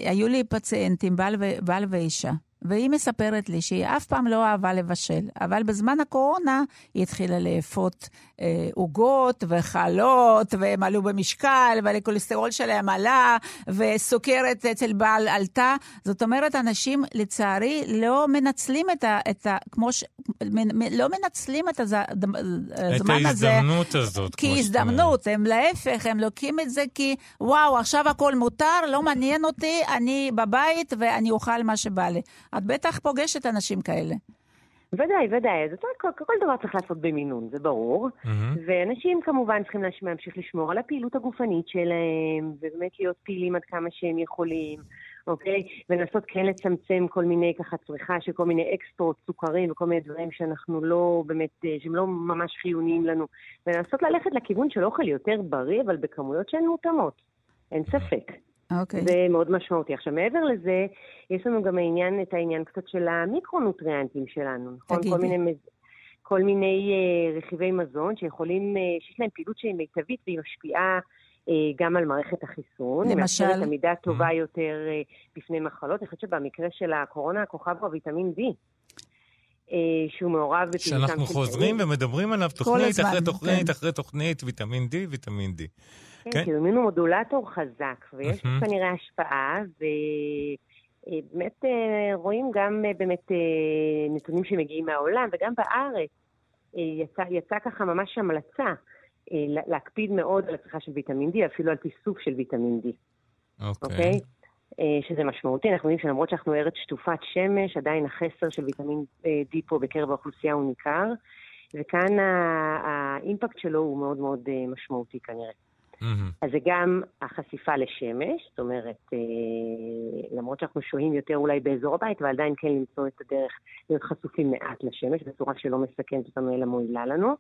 היו לי פציינטים, בעל ואישה. והיא מספרת לי שהיא אף פעם לא אהבה לבשל, אבל בזמן הקורונה היא התחילה לאפות אה, עוגות אה, וחלות, והם עלו במשקל, והכולסטרול שלהם עלה, וסוכרת אצל בעל עלתה. זאת אומרת, אנשים, לצערי, לא מנצלים את ה... את ה כמו ש... מ, לא מנצלים את הזמן הזה. את ההזדמנות הזאת, כמו כהזדמנות, הם להפך, הם לוקחים את זה כי, וואו, עכשיו הכל מותר, לא מעניין אותי, אני בבית ואני אוכל מה שבא לי. את בטח פוגשת אנשים כאלה. ודאי, ודאי. אז כל, כל דבר צריך לעשות במינון, זה ברור. Mm-hmm. ואנשים כמובן צריכים להמשיך לשמור על הפעילות הגופנית שלהם, ובאמת להיות פעילים עד כמה שהם יכולים, אוקיי? ולנסות כן לצמצם כל מיני ככה צריכה של כל מיני אקסטרות, סוכרים וכל מיני דברים שאנחנו לא באמת, אה, שהם לא ממש חיוניים לנו. ולנסות ללכת לכיוון של אוכל יותר בריא, אבל בכמויות שהן מותאמות. אין ספק. אוקיי. זה מאוד משמעותי. עכשיו, מעבר לזה, יש לנו גם העניין, את העניין קצת של המיקרונוטריאנטים שלנו, נכון? תגידי. כל מיני, כל מיני uh, רכיבי מזון שיכולים, uh, שיש להם פעילות שהיא מיטבית והיא משפיעה uh, גם על מערכת החיסון. למשל? היא עמידה טובה mm-hmm. יותר uh, בפני מחלות. אני חושבת שבמקרה של הקורונה, הכוכב הוא הוויטמין D. שהוא מעורב בפעילותם של... שאנחנו חוזרים ומדברים עליו תוכנית אחרי תוכנית כן. אחרי תוכנית, ויטמין D, ויטמין D. כן. כאילו מין מודולטור חזק, ויש. כנראה השפעה, ובאמת אה, רואים גם אה, באמת אה, נתונים שמגיעים מהעולם, וגם בארץ יצא, יצא ככה ממש המלצה להקפיד מאוד על הצריכה של ויטמין D, אפילו על תיסוף של ויטמין D. אוקיי. אוקיי? אה, שזה משמעותי. אנחנו יודעים שלמרות שאנחנו ארץ שטופת שמש, עדיין החסר של ויטמין אה, D פה בקרב האוכלוסייה הוא ניכר, וכאן האימפקט שלו הוא מאוד מאוד אה, משמעותי כנראה. Mm-hmm. אז זה גם החשיפה לשמש, זאת אומרת, אה, למרות שאנחנו שוהים יותר אולי באזור הבית, אבל עדיין כן למצוא את הדרך להיות חשופים מעט לשמש, בצורה שלא מסכנת אותנו אלא מועילה לנו,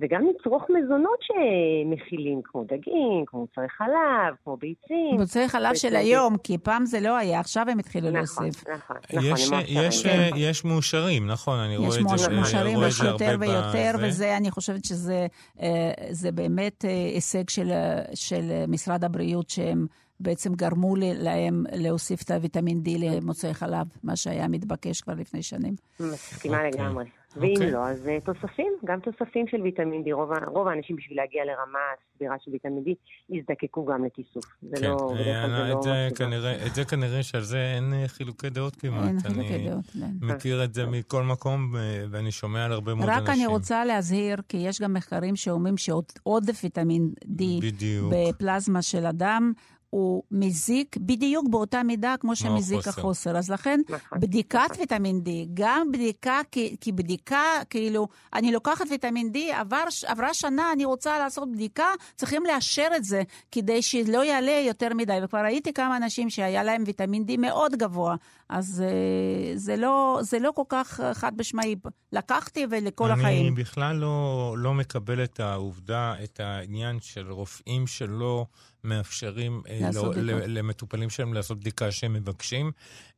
וגם לצרוך מזונות שמכילים, כמו דגים, כמו מוצרי חלב, כמו ביצים. מוצרי חלב של היום, כי פעם זה לא היה, עכשיו הם התחילו נכון, להוסיף. נכון, נכון. יש, יש, כן. יש מאושרים, נכון, אני רואה את זה, יש מאושרים זה יותר ויותר. וזה, אני חושבת שזה אה, זה באמת אה, הישג של, אה, של משרד הבריאות, שהם בעצם גרמו להם להוסיף את הוויטמין D למוצאי חלב, מה שהיה מתבקש כבר לפני שנים. מסכימה אוקיי. לגמרי. ואם אוקיי. לא, אז אה, תוספים, גם תוספים של ויטמין D. רוב, רוב האנשים בשביל להגיע לרמה סבירה של ויטמין D, יזדקקו גם לתיסוף. זה כן, לא, כלל אה, זה לא... את זה. כנראה, את זה כנראה שעל זה אין אה, חילוקי דעות כמעט. אין אני חילוקי דעות, כן. מכיר את זה מכל מקום, אה, ואני שומע על הרבה מאוד רק אנשים. אני רוצה להזהיר, כי יש גם מחקרים שאומרים שעודף ויטמין D בדיוק. בפלזמה של אדם, הוא מזיק בדיוק באותה מידה כמו שמזיק החוסר. החוסר. אז לכן, נכון. בדיקת ויטמין D, גם בדיקה, כי, כי בדיקה, כאילו, אני לוקחת ויטמין D, עבר, עברה שנה, אני רוצה לעשות בדיקה, צריכים לאשר את זה, כדי שלא יעלה יותר מדי. וכבר ראיתי כמה אנשים שהיה להם ויטמין D מאוד גבוה, אז אה, זה לא, זה לא כל כך אה, חד משמעי. לקחתי ולכל אני החיים. אני בכלל לא, לא מקבל את העובדה, את העניין של רופאים שלא מאפשרים אה, לא, למטופלים שלהם לעשות בדיקה שהם מבקשים.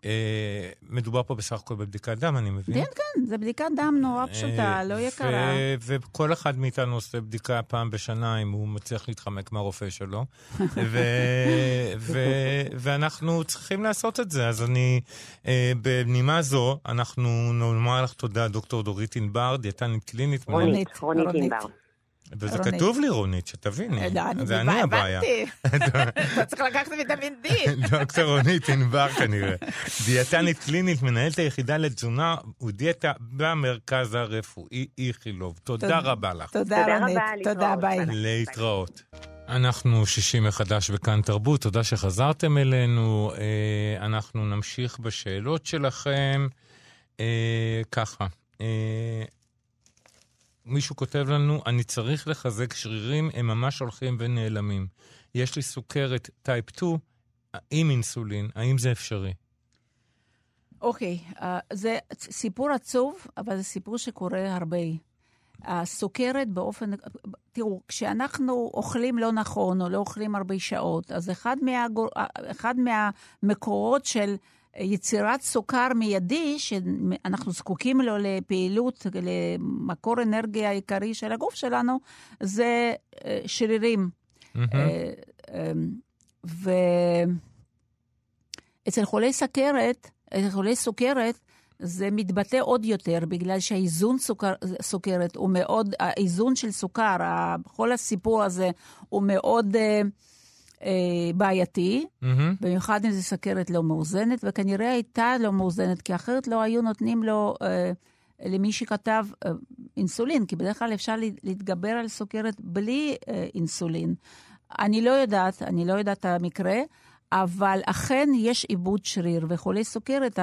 אה, מדובר פה בסך הכל בבדיקת דם, אני מבין. כן, כן, זו בדיקת דם נורא פשוטה, אה, לא ו- יקרה. וכל אחד מאיתנו עושה בדיקה פעם בשנה, אם הוא מצליח להתחמק מהרופא שלו. ואנחנו צריכים לעשות את זה. אז אני, בנימה זו, אנחנו נאמר לך תודה, דוקטור דורית ענבר, דיאטנית קלינית. רונית רונית. ענבר. וזה רונית. כתוב לי, רונית, שתביני. אה, זה אני הבעיה. אתה צריך לקחת ויטמין D. דוקטור רונית ענבר כנראה. דיאטנית קלינית, מנהלת היחידה לתזונה ודיאטה במרכז הרפואי איכילוב. תודה. רבה לך. תודה, תודה רונית. רבה, תודה, להתראות. ביי. ביי. להתראות. אנחנו שישי מחדש בכאן תרבות, תודה שחזרתם אלינו. אה, אנחנו נמשיך בשאלות שלכם. אה, ככה, מישהו כותב לנו, אני צריך לחזק שרירים, הם ממש הולכים ונעלמים. יש לי סוכרת type 2 עם אינסולין, האם זה אפשרי? אוקיי, אה, זה סיפור עצוב, אבל זה סיפור שקורה הרבה. הסוכרת באופן... תראו, כשאנחנו אוכלים לא נכון, או לא אוכלים הרבה שעות, אז אחד, מהגור... אחד מהמקורות של יצירת סוכר מיידי, שאנחנו זקוקים לו לפעילות, למקור אנרגיה העיקרי של הגוף שלנו, זה אה, שרירים. אה, אה, ואצל חולי סכרת, אצל חולי סוכרת, זה מתבטא עוד יותר, בגלל שהאיזון סוכר, סוכרת הוא מאוד, האיזון של סוכר, כל הסיפור הזה הוא מאוד אה, אה, בעייתי, מהמם. במיוחד אם זו סכרת לא מאוזנת, וכנראה הייתה לא מאוזנת, כי אחרת לא היו נותנים לו, אה, למי שכתב אה, אינסולין, כי בדרך כלל אפשר לה- להתגבר על סוכרת בלי אה, אינסולין. אני לא יודעת, אני לא יודעת את המקרה, אבל אכן יש עיבוד שריר, וחולי סוכרת,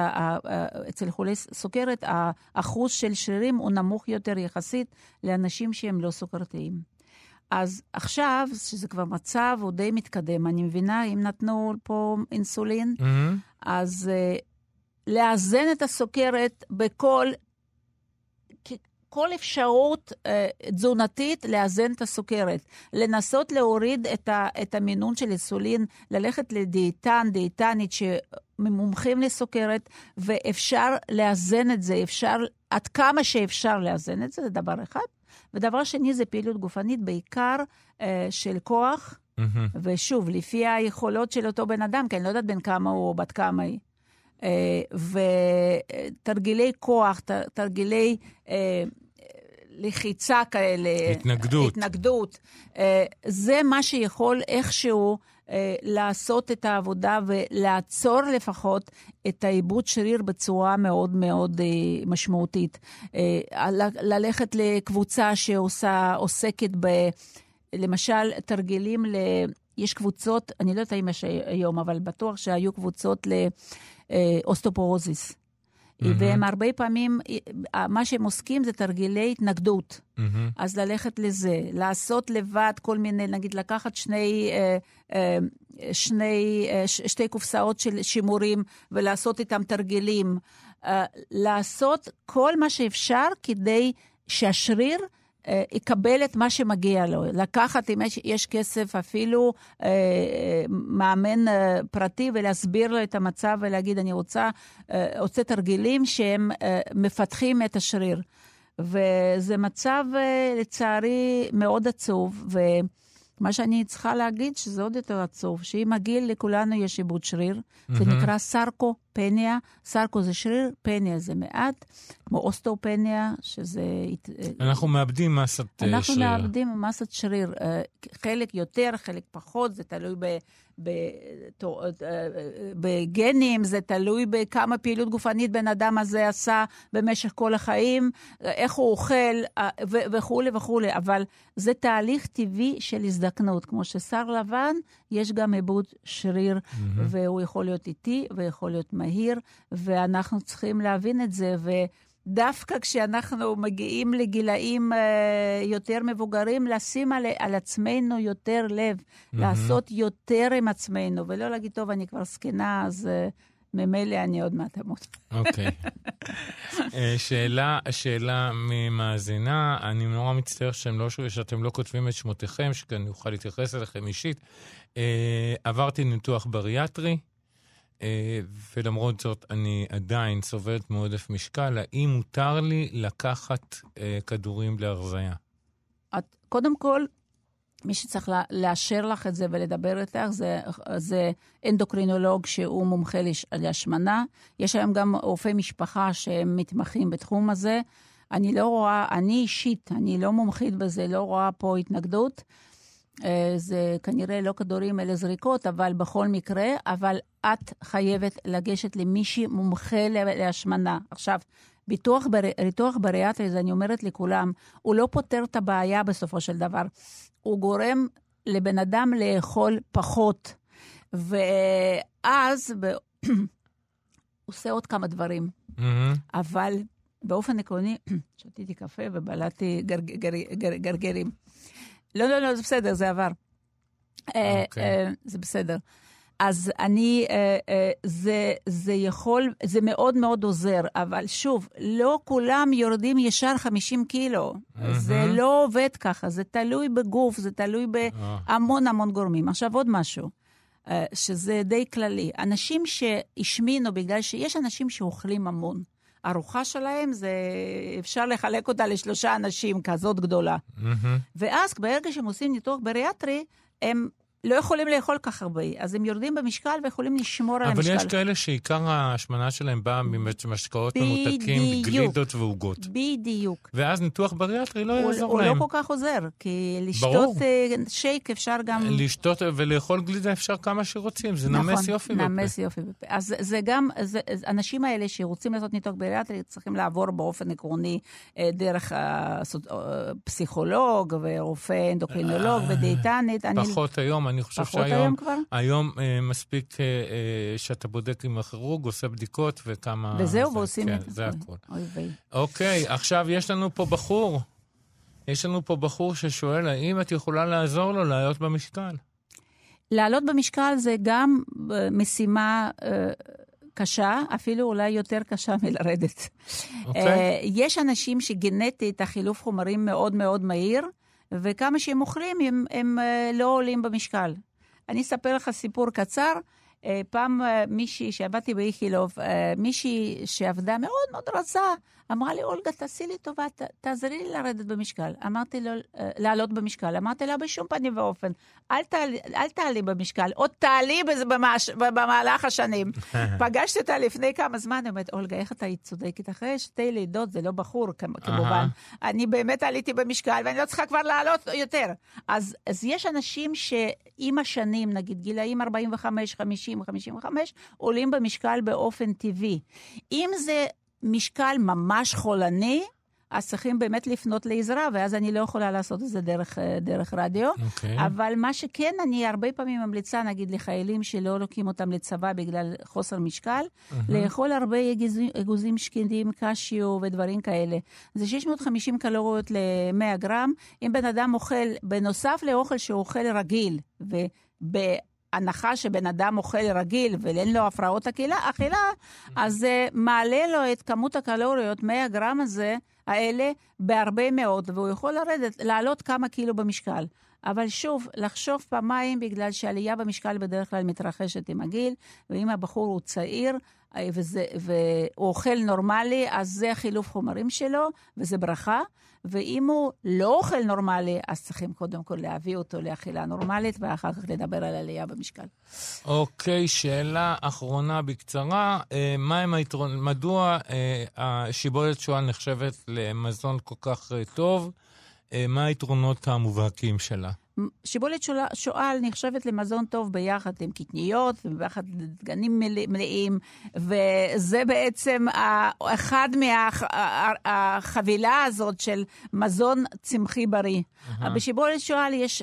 אצל חולי סוכרת האחוז של שרירים הוא נמוך יותר יחסית לאנשים שהם לא סוכרתיים. אז עכשיו, שזה כבר מצב הוא די מתקדם, אני מבינה, אם נתנו פה אינסולין, מהמם. אז uh, לאזן את הסוכרת בכל כל אפשרות uh, תזונתית לאזן את הסוכרת. לנסות להוריד את, ה, את המינון של אינסולין, ללכת לדיאטן, דיאטנית שמומחים לסוכרת, ואפשר לאזן את זה, אפשר, עד כמה שאפשר לאזן את זה, זה דבר אחד. ודבר שני זה פעילות גופנית, בעיקר uh, של כוח. מהמם. ושוב, לפי היכולות של אותו בן אדם, כי אני לא יודעת בן כמה הוא או בת כמה היא. אה, ותרגילי כוח, ת- תרגילי אה, לחיצה כאלה. התנגדות. התנגדות. אה, זה מה שיכול איכשהו אה, לעשות את העבודה ולעצור לפחות את העיבוד שריר בצורה מאוד מאוד אה, משמעותית. אה, ללכת לקבוצה שעושה, עוסקת ב... למשל, תרגילים ל... יש קבוצות, אני לא יודעת אם יש היום, אבל בטוח שהיו קבוצות לאוסטופורוזיס. Mm-hmm. והם הרבה פעמים, מה שהם עוסקים זה תרגילי התנגדות. Mm-hmm. אז ללכת לזה, לעשות לבד כל מיני, נגיד לקחת שני, אה, אה, שני, אה, שתי קופסאות של שימורים ולעשות איתם תרגילים. לעשות כל מה שאפשר כדי שהשריר אה, יקבל את מה שמגיע לו. לקחת, אם יש, כסף, אפילו אה, מאמן אה, פרטי ולהסביר לו את המצב ולהגיד, אני רוצה, אה, רוצה תרגילים שהם אה, מפתחים את השריר. וזה מצב, אה, לצערי, מאוד עצוב. ו... מה שאני צריכה להגיד, שזה עוד יותר עצוב, שעם הגיל לכולנו יש עיבוד שריר, mm-hmm. זה נקרא סרקופניה, סרקו זה שריר, פניה זה מעט, כמו אוסטאופניה, שזה... אנחנו מאבדים מסת שריר. אנחנו מאבדים מסת שריר, אה, חלק יותר, חלק פחות, זה תלוי ב... בגנים, זה תלוי בכמה פעילות גופנית בן אדם הזה עשה במשך כל החיים, איך הוא אוכל וכולי וכולי, אבל זה תהליך טבעי של הזדקנות. כמו ששר לבן, יש גם עיבוד שריר, mm-hmm. והוא יכול להיות איטי ויכול להיות מהיר, ואנחנו צריכים להבין את זה. ו... דווקא כשאנחנו מגיעים לגילאים uh, יותר מבוגרים, לשים על, על עצמנו יותר לב, mm-hmm. לעשות יותר עם עצמנו, ולא להגיד, טוב, אני כבר זקנה, אז uh, ממילא אני עוד מעט אמות. אוקיי. uh, שאלה, שאלה ממאזינה, אני נורא מצטער שאתם לא, שאתם לא כותבים את שמותיכם, שאני אוכל להתייחס אליכם אישית. Uh, עברתי ניתוח בריאטרי. אה, ולמרות זאת אני עדיין סובלת מעודף משקל, האם מותר לי לקחת אה, כדורים להרזייה? את, קודם כל, מי שצריך לאשר לך את זה ולדבר איתך זה, זה אנדוקרינולוג שהוא מומחה לש, להשמנה. יש היום גם רופאי משפחה שהם מתמחים בתחום הזה. אני לא רואה, אני אישית, אני לא מומחית בזה, לא רואה פה התנגדות. אה, זה כנראה לא כדורים אלא זריקות, אבל בכל מקרה, אבל את חייבת לגשת למישהי מומחה להשמנה. עכשיו, ביטוח, ביטוח בריאטרי, זה אני אומרת לכולם, הוא לא פותר את הבעיה בסופו של דבר. הוא גורם לבן אדם לאכול פחות. ואז ב... עושה עוד כמה דברים. Mm-hmm. אבל באופן עקרוני, שתיתי קפה ובלעתי גרגרים. גר, גר, גר, לא, לא, לא, זה בסדר, זה עבר. אה, אוקיי. אה, זה בסדר. אז אני, אה, זה, זה יכול, זה מאוד מאוד עוזר, אבל שוב, לא כולם יורדים ישר 50 קילו. זה לא עובד ככה, זה תלוי בגוף, זה תלוי בהמון המון גורמים. עכשיו עוד משהו, שזה די כללי. אנשים שהשמינו בגלל שיש אנשים שאוכלים המון. ארוחה שלהם, זה, אפשר לחלק אותה לשלושה אנשים, כזאת גדולה. Mm-hmm. ואז ברגע שהם עושים ניתוח בריאטרי, הם לא יכולים לאכול כך הרבה, אז הם יורדים במשקל ויכולים לשמור על המשקל. אבל יש כאלה שעיקר ההשמנה שלהם באה ממשקאות ממותקים, גלידות ועוגות. בדיוק. ואז ניתוח בריאטרי לא יעזור הוא להם. הוא לא כל כך עוזר, כי לשתות ברור. אה, שייק אפשר גם... לשתות ולאכול גלידה אפשר כמה שרוצים, זה נכון, נמס יופי בפה. נמס יופי בפה. אז זה גם, זה, אנשים האלה שרוצים לעשות ניתוח בריאטרי צריכים לעבור באופן עקרוני אה, דרך הפסיכולוג ורופא אנדוקרינולוג אה, ודיאטנית. פחות היום, אני חושב שהיום... כבר? היום אה, מספיק אה, אה, שאתה בודק עם הכירורג, עושה בדיקות וכמה... וזהו, זה, ועושים כן, את זה. זה הכול. אוקיי, עכשיו יש לנו פה בחור. יש לנו פה בחור ששואל, האם את יכולה לעזור לו לעלות במשקל? לעלות במשקל זה גם משימה... אה, קשה, אפילו אולי יותר קשה מלרדת. Okay. אוקיי. יש אנשים שגנטית החילוף חומרים מאוד מאוד מהיר, וכמה שהם אוכלים, הם, הם אה, לא עולים במשקל. אני אספר לך סיפור קצר. אה, פעם אה, מישהי שעבדתי באיכילוב, מישהי שעבדה מאוד מאוד רזה, אמרה לי, אולגה, תעשי לי טובה, ת, תעזרי לי לרדת במשקל. אמרתי לו, לעלות במשקל. אמרתי לה, בשום פנים ואופן, אל, תעלי, אל תעלי במשקל, עוד תעלי במש, במהלך השנים. פגשתי אותה לפני כמה זמן, היא אומרת, אולגה, איך אתה צודקת? אחרי שתי לידות, זה לא בחור, כמובן. אני באמת עליתי במשקל, ואני לא צריכה כבר לעלות יותר. אז, אז יש אנשים שעם השנים, נגיד גילאים 45, 50, 55, עולים במשקל באופן טבעי. אם זה משקל ממש חולני, אז צריכים באמת לפנות לעזרה, ואז אני לא יכולה לעשות את זה דרך, אה, דרך רדיו. אוקיי. אבל מה שכן, אני הרבה פעמים ממליצה, נגיד לחיילים שלא לוקחים אותם לצבא בגלל חוסר משקל, לאכול הרבה אגוזים, אגוזים שקדים, קשיו ודברים כאלה. זה 650 קלוריות ל-100 גרם. אם בן אדם אוכל, בנוסף לאוכל שהוא אוכל רגיל, וב... הנחה שבן אדם אוכל רגיל ואין לו הפרעות אכילה, אז זה מעלה לו את כמות הקלוריות, 100 גרם הזה, האלה, בהרבה מאוד, והוא יכול לרדת, לעלות כמה קילו במשקל. אבל שוב, לחשוב פעמיים, בגלל שעלייה במשקל בדרך כלל מתרחשת עם הגיל, ואם הבחור הוא צעיר אה, וזה, והוא אוכל נורמלי, אז זה חילוף חומרים שלו, וזה ברכה. ואם הוא לא אוכל נורמלי, אז צריכים קודם כל להביא אותו לאכילה נורמלית, ואחר כך לדבר על עלייה במשקל. אוקיי, שאלה אחרונה בקצרה. אה, מהם היתרון, מדוע אה, השיבולת שועל נחשבת למזון כל כך אה, טוב? אה, מה היתרונות המובהקים שלה? שיבולת שועל נחשבת למזון טוב ביחד עם קטניות וביחד לדגנים מלא- מלאים, וזה בעצם אחד מהחבילה הזאת של מזון צמחי בריא. בשיבולת שועל יש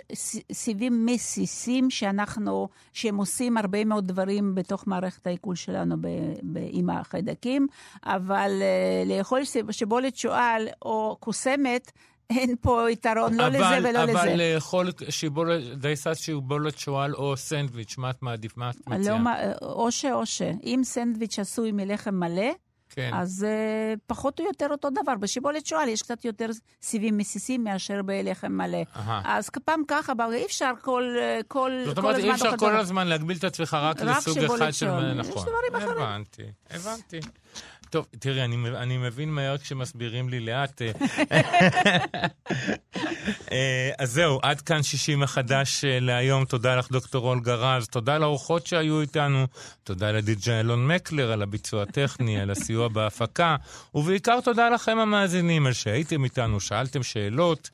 סיבים מסיסים שאנחנו, שהם עושים הרבה מאוד דברים בתוך מערכת העיכול שלנו ב, ב, עם החיידקים, אבל uh, לאכול שיבולת שועל או קוסמת, אין פה יתרון לא לזה ולא אבל לזה. לאכול שיבולת, דייסת שיבולת שועל או סנדוויץ', מה את מעדיף? מה את מציעה? לא, או ש או ש. אם סנדוויץ' עשוי מלחם מלא, כן. אז uh, פחות או יותר אותו דבר. בשיבולת שועל יש קצת יותר סיבים מסיסים מאשר בלחם מלא. אהה. אז פעם ככה, אבל אי אפשר כל, אה, כל, זאת כל אומרת, הזמן... אי אפשר כל. הזמן להגביל את עצמך רק רק לסוג אחד של... שועל. נכון. יש דברים אחרים. הבנתי, הבנתי. טוב, תראי, אני, אני מבין מהר כשמסבירים לי לאט. אה. אה, אז זהו, עד כאן 60 מחדש אה, להיום. תודה לך, דוקטור אולגה רז. תודה לאורחות שהיו איתנו. תודה לדי.ג'יי אלון מקלר על הביצוע הטכני, על הסיוע בהפקה. ובעיקר תודה לכם המאזינים על שהייתם איתנו, שאלתם שאלות.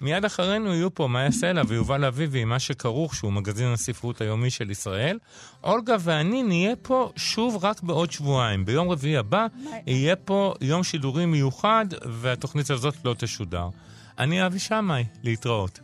מיד אחרינו יהיו פה מאיה סלע ויובל אביבי מה שכרוך, שהוא מגזין הספרות היומי של ישראל. אולגה ואני נהיה פה שוב רק בעוד שבועיים. ביום רביעי הבא יהיה פה יום שידורים מיוחד, והתוכנית הזאת לא תשודר. אני אבי שמאי, להתראות.